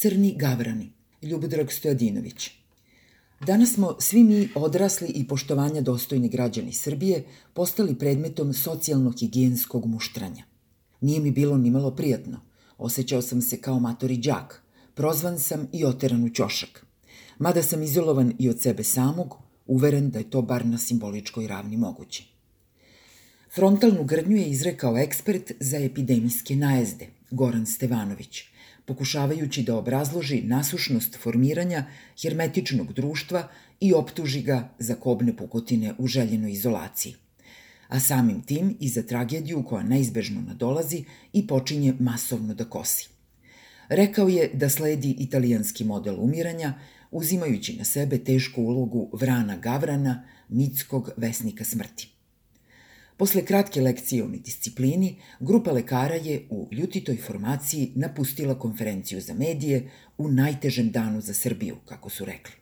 Crni gavrani, Ljubodrag Stojadinović. Danas smo svi mi odrasli i poštovanja dostojni građani Srbije postali predmetom socijalno-higijenskog muštranja. Nije mi bilo ni malo prijatno. Osećao sam se kao matori đak. Prozvan sam i oteran u ćošak. Mada sam izolovan i od sebe samog, uveren da je to bar na simboličkoj ravni moguće. Frontalnu grdnju je izrekao ekspert za epidemijske najezde, Goran Stevanović, pokušavajući da obrazloži nasušnost formiranja hermetičnog društva i optuži ga za kobne pukotine u željenoj izolaciji a samim tim i za tragediju koja neizbežno nadolazi i počinje masovno da kosi. Rekao je da sledi italijanski model umiranja, uzimajući na sebe tešku ulogu Vrana Gavrana, mitskog vesnika smrti. Posle kratke lekcije o disciplini, grupa lekara je u ljutitoj formaciji napustila konferenciju za medije u najtežem danu za Srbiju, kako su rekli.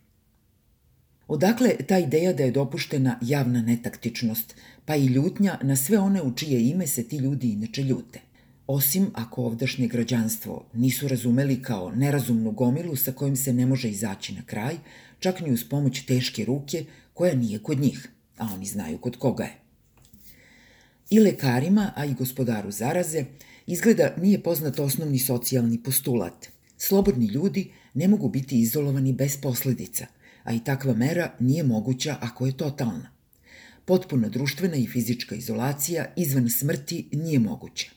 Odakle ta ideja da je dopuštena javna netaktičnost, pa i ljutnja na sve one u čije ime se ti ljudi inače ljute? Osim ako ovdašnje građanstvo nisu razumeli kao nerazumnu gomilu sa kojim se ne može izaći na kraj, čak ni uz pomoć teške ruke koja nije kod njih, a oni znaju kod koga je. I lekarima, a i gospodaru zaraze, izgleda nije poznat osnovni socijalni postulat. Slobodni ljudi ne mogu biti izolovani bez posledica, a i takva mera nije moguća ako je totalna. Potpuna društvena i fizička izolacija izvan smrti nije moguća.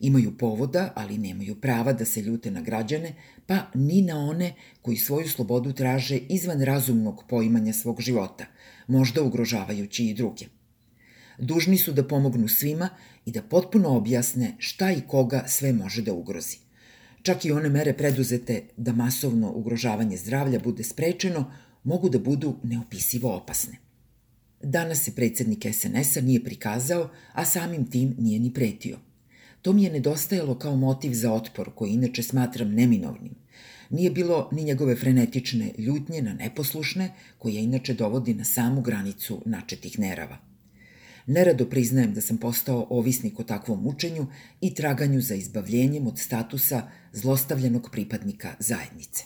Imaju povoda, ali nemaju prava da se ljute na građane, pa ni na one koji svoju slobodu traže izvan razumnog poimanja svog života, možda ugrožavajući i druge – dužni su da pomognu svima i da potpuno objasne šta i koga sve može da ugrozi. Čak i one mere preduzete da masovno ugrožavanje zdravlja bude sprečeno, mogu da budu neopisivo opasne. Danas se predsednik SNS-a nije prikazao, a samim tim nije ni pretio. To mi je nedostajalo kao motiv za otpor, koji inače smatram neminovnim. Nije bilo ni njegove frenetične ljutnje na neposlušne, koje inače dovodi na samu granicu načetih nerava. Nerado priznajem da sam postao ovisnik o takvom učenju i traganju za izbavljenjem od statusa zlostavljenog pripadnika zajednice.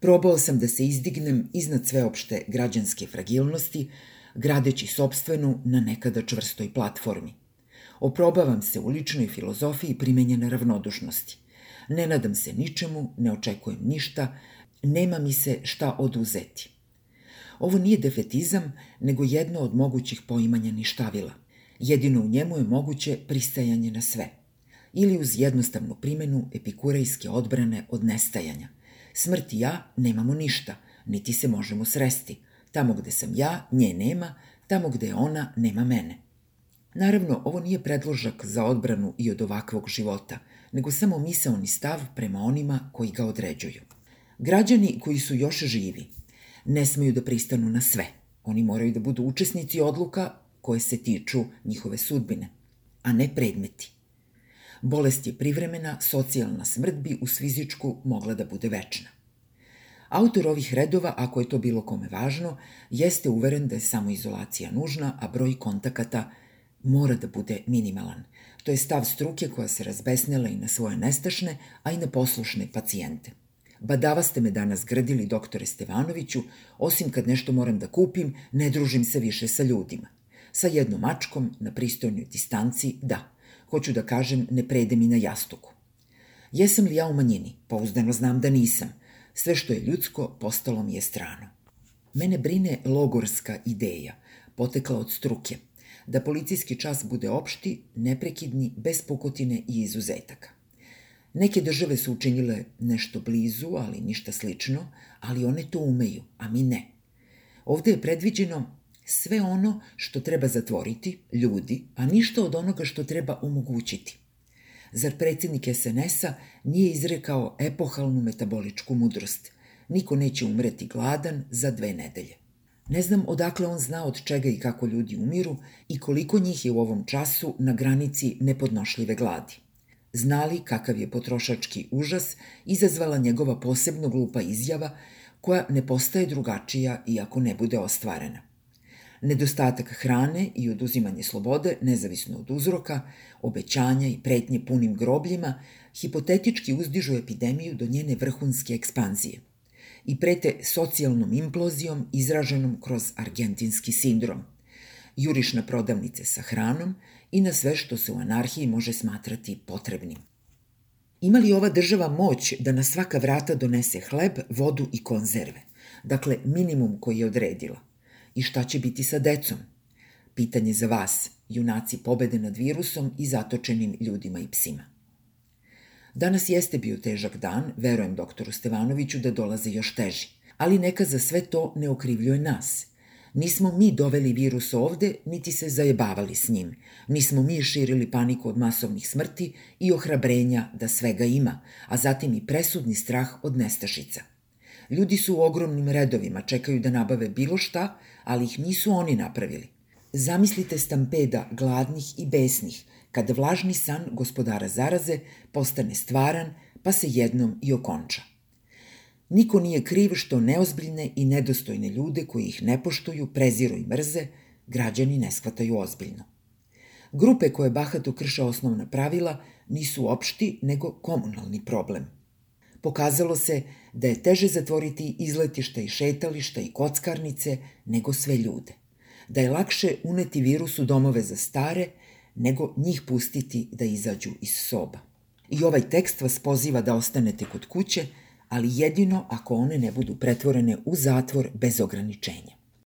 Probao sam da se izdignem iznad sveopšte građanske fragilnosti, gradeći sobstvenu na nekada čvrstoj platformi. Oprobavam se u ličnoj filozofiji primenjene ravnodušnosti. Ne nadam se ničemu, ne očekujem ništa, nema mi se šta oduzeti. Ovo nije defetizam, nego jedno od mogućih poimanja ništavila. Jedino u njemu je moguće pristajanje na sve. Ili uz jednostavnu primenu epikurejske odbrane od nestajanja. Smrt i ja nemamo ništa, niti se možemo sresti. Tamo gde sam ja, nje nema, tamo gde je ona, nema mene. Naravno, ovo nije predložak za odbranu i od ovakvog života, nego samo misaoni stav prema onima koji ga određuju. Građani koji su još živi, ne smeju da pristanu na sve. Oni moraju da budu učesnici odluka koje se tiču njihove sudbine, a ne predmeti. Bolest je privremena, socijalna smrt bi uz fizičku mogla da bude večna. Autor ovih redova, ako je to bilo kome važno, jeste uveren da je samoizolacija nužna, a broj kontakata mora da bude minimalan. To je stav struke koja se razbesnela i na svoje nestašne, a i na poslušne pacijente – Badava ste me danas gradili, doktore Stevanoviću, osim kad nešto moram da kupim, ne družim se više sa ljudima. Sa jednom mačkom, na pristojnoj distanci, da. Hoću da kažem, ne prede mi na jastuku. Jesam li ja u manjini? Pouzdano znam da nisam. Sve što je ljudsko, postalo mi je strano. Mene brine logorska ideja, potekla od struke, da policijski čas bude opšti, neprekidni, bez pukotine i izuzetaka. Neke države su učinile nešto blizu, ali ništa slično, ali one to umeju, a mi ne. Ovde je predviđeno sve ono što treba zatvoriti, ljudi, a ništa od onoga što treba omogućiti. Zar predsednik SNS-a nije izrekao epohalnu metaboličku mudrost? Niko neće umreti gladan za dve nedelje. Ne znam odakle on zna od čega i kako ljudi umiru i koliko njih je u ovom času na granici nepodnošljive gladi znali kakav je potrošački užas izazvala njegova posebno glupa izjava koja ne postaje drugačija iako ne bude ostvarena. Nedostatak hrane i oduzimanje slobode, nezavisno od uzroka, obećanja i pretnje punim grobljima, hipotetički uzdižu epidemiju do njene vrhunske ekspanzije i prete socijalnom implozijom izraženom kroz argentinski sindrom. Juriš na prodavnice sa hranom i na sve što se u anarhiji može smatrati potrebnim. Ima li ova država moć da na svaka vrata donese hleb, vodu i konzerve? Dakle, minimum koji je odredila. I šta će biti sa decom? Pitanje za vas, junaci pobede nad virusom i zatočenim ljudima i psima. Danas jeste bio težak dan, verujem doktoru Stevanoviću da dolaze još teži, ali neka za sve to ne okrivljuje nas – Nismo mi doveli virus ovde, niti se zajebavali s njim. Nismo mi širili paniku od masovnih smrti i ohrabrenja da svega ima, a zatim i presudni strah od nestašica. Ljudi su u ogromnim redovima, čekaju da nabave bilo šta, ali ih nisu oni napravili. Zamislite stampeda gladnih i besnih, kada vlažni san gospodara zaraze postane stvaran, pa se jednom i okonča. Niko nije kriv što neozbiljne i nedostojne ljude koji ih ne poštuju, preziru i mrze, građani ne shvataju ozbiljno. Grupe koje bahato krše osnovna pravila nisu opšti nego komunalni problem. Pokazalo se da je teže zatvoriti izletišta i šetališta i kockarnice nego sve ljude. Da je lakše uneti virus u domove za stare nego njih pustiti da izađu iz soba. I ovaj tekst vas poziva da ostanete kod kuće, ali jedino ako one ne budu pretvorene u zatvor bez ograničenja.